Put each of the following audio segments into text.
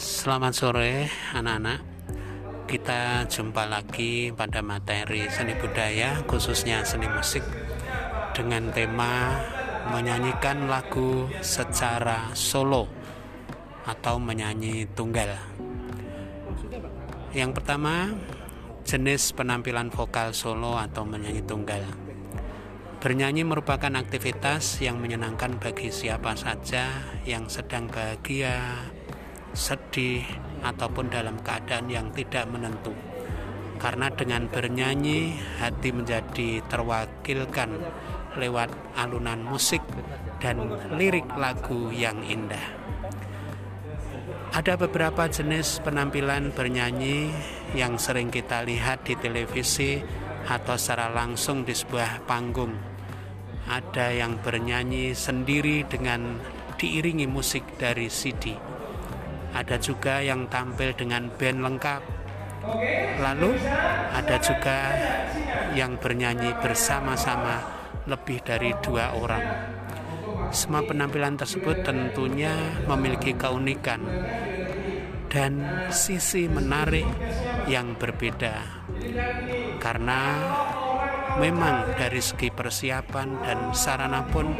Selamat sore anak-anak. Kita jumpa lagi pada materi seni budaya khususnya seni musik Dengan tema menyanyikan lagu secara solo Atau menyanyi tunggal. Yang pertama jenis penampilan vokal solo atau menyanyi tunggal. Bernyanyi merupakan aktivitas yang menyenangkan bagi siapa saja yang sedang bahagia, sedih, ataupun dalam keadaan yang tidak menentu. Karena dengan bernyanyi, hati menjadi terwakilkan lewat alunan musik dan lirik lagu yang indah. Ada beberapa jenis penampilan bernyanyi yang sering kita lihat di televisi atau secara langsung di sebuah panggung ada yang bernyanyi sendiri dengan diiringi musik dari CD. Ada juga yang tampil dengan band lengkap. Lalu ada juga yang bernyanyi bersama-sama lebih dari dua orang. Semua penampilan tersebut tentunya memiliki keunikan dan sisi menarik yang berbeda karena memang dari segi persiapan dan sarana pun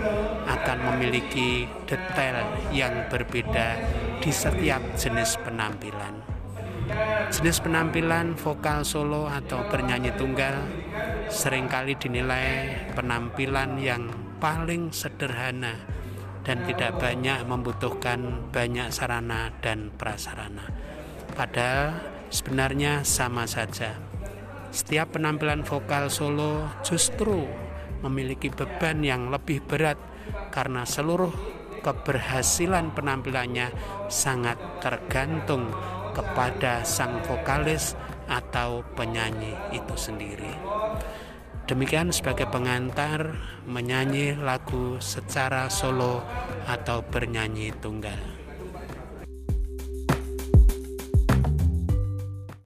akan memiliki detail yang berbeda di setiap jenis penampilan. Jenis penampilan vokal solo atau bernyanyi tunggal sering kali dinilai penampilan yang paling sederhana dan tidak banyak membutuhkan banyak sarana dan prasarana. Padahal sebenarnya sama saja setiap penampilan vokal solo justru memiliki beban yang lebih berat karena seluruh keberhasilan penampilannya sangat tergantung kepada sang vokalis atau penyanyi itu sendiri. Demikian sebagai pengantar menyanyi lagu secara solo atau bernyanyi tunggal.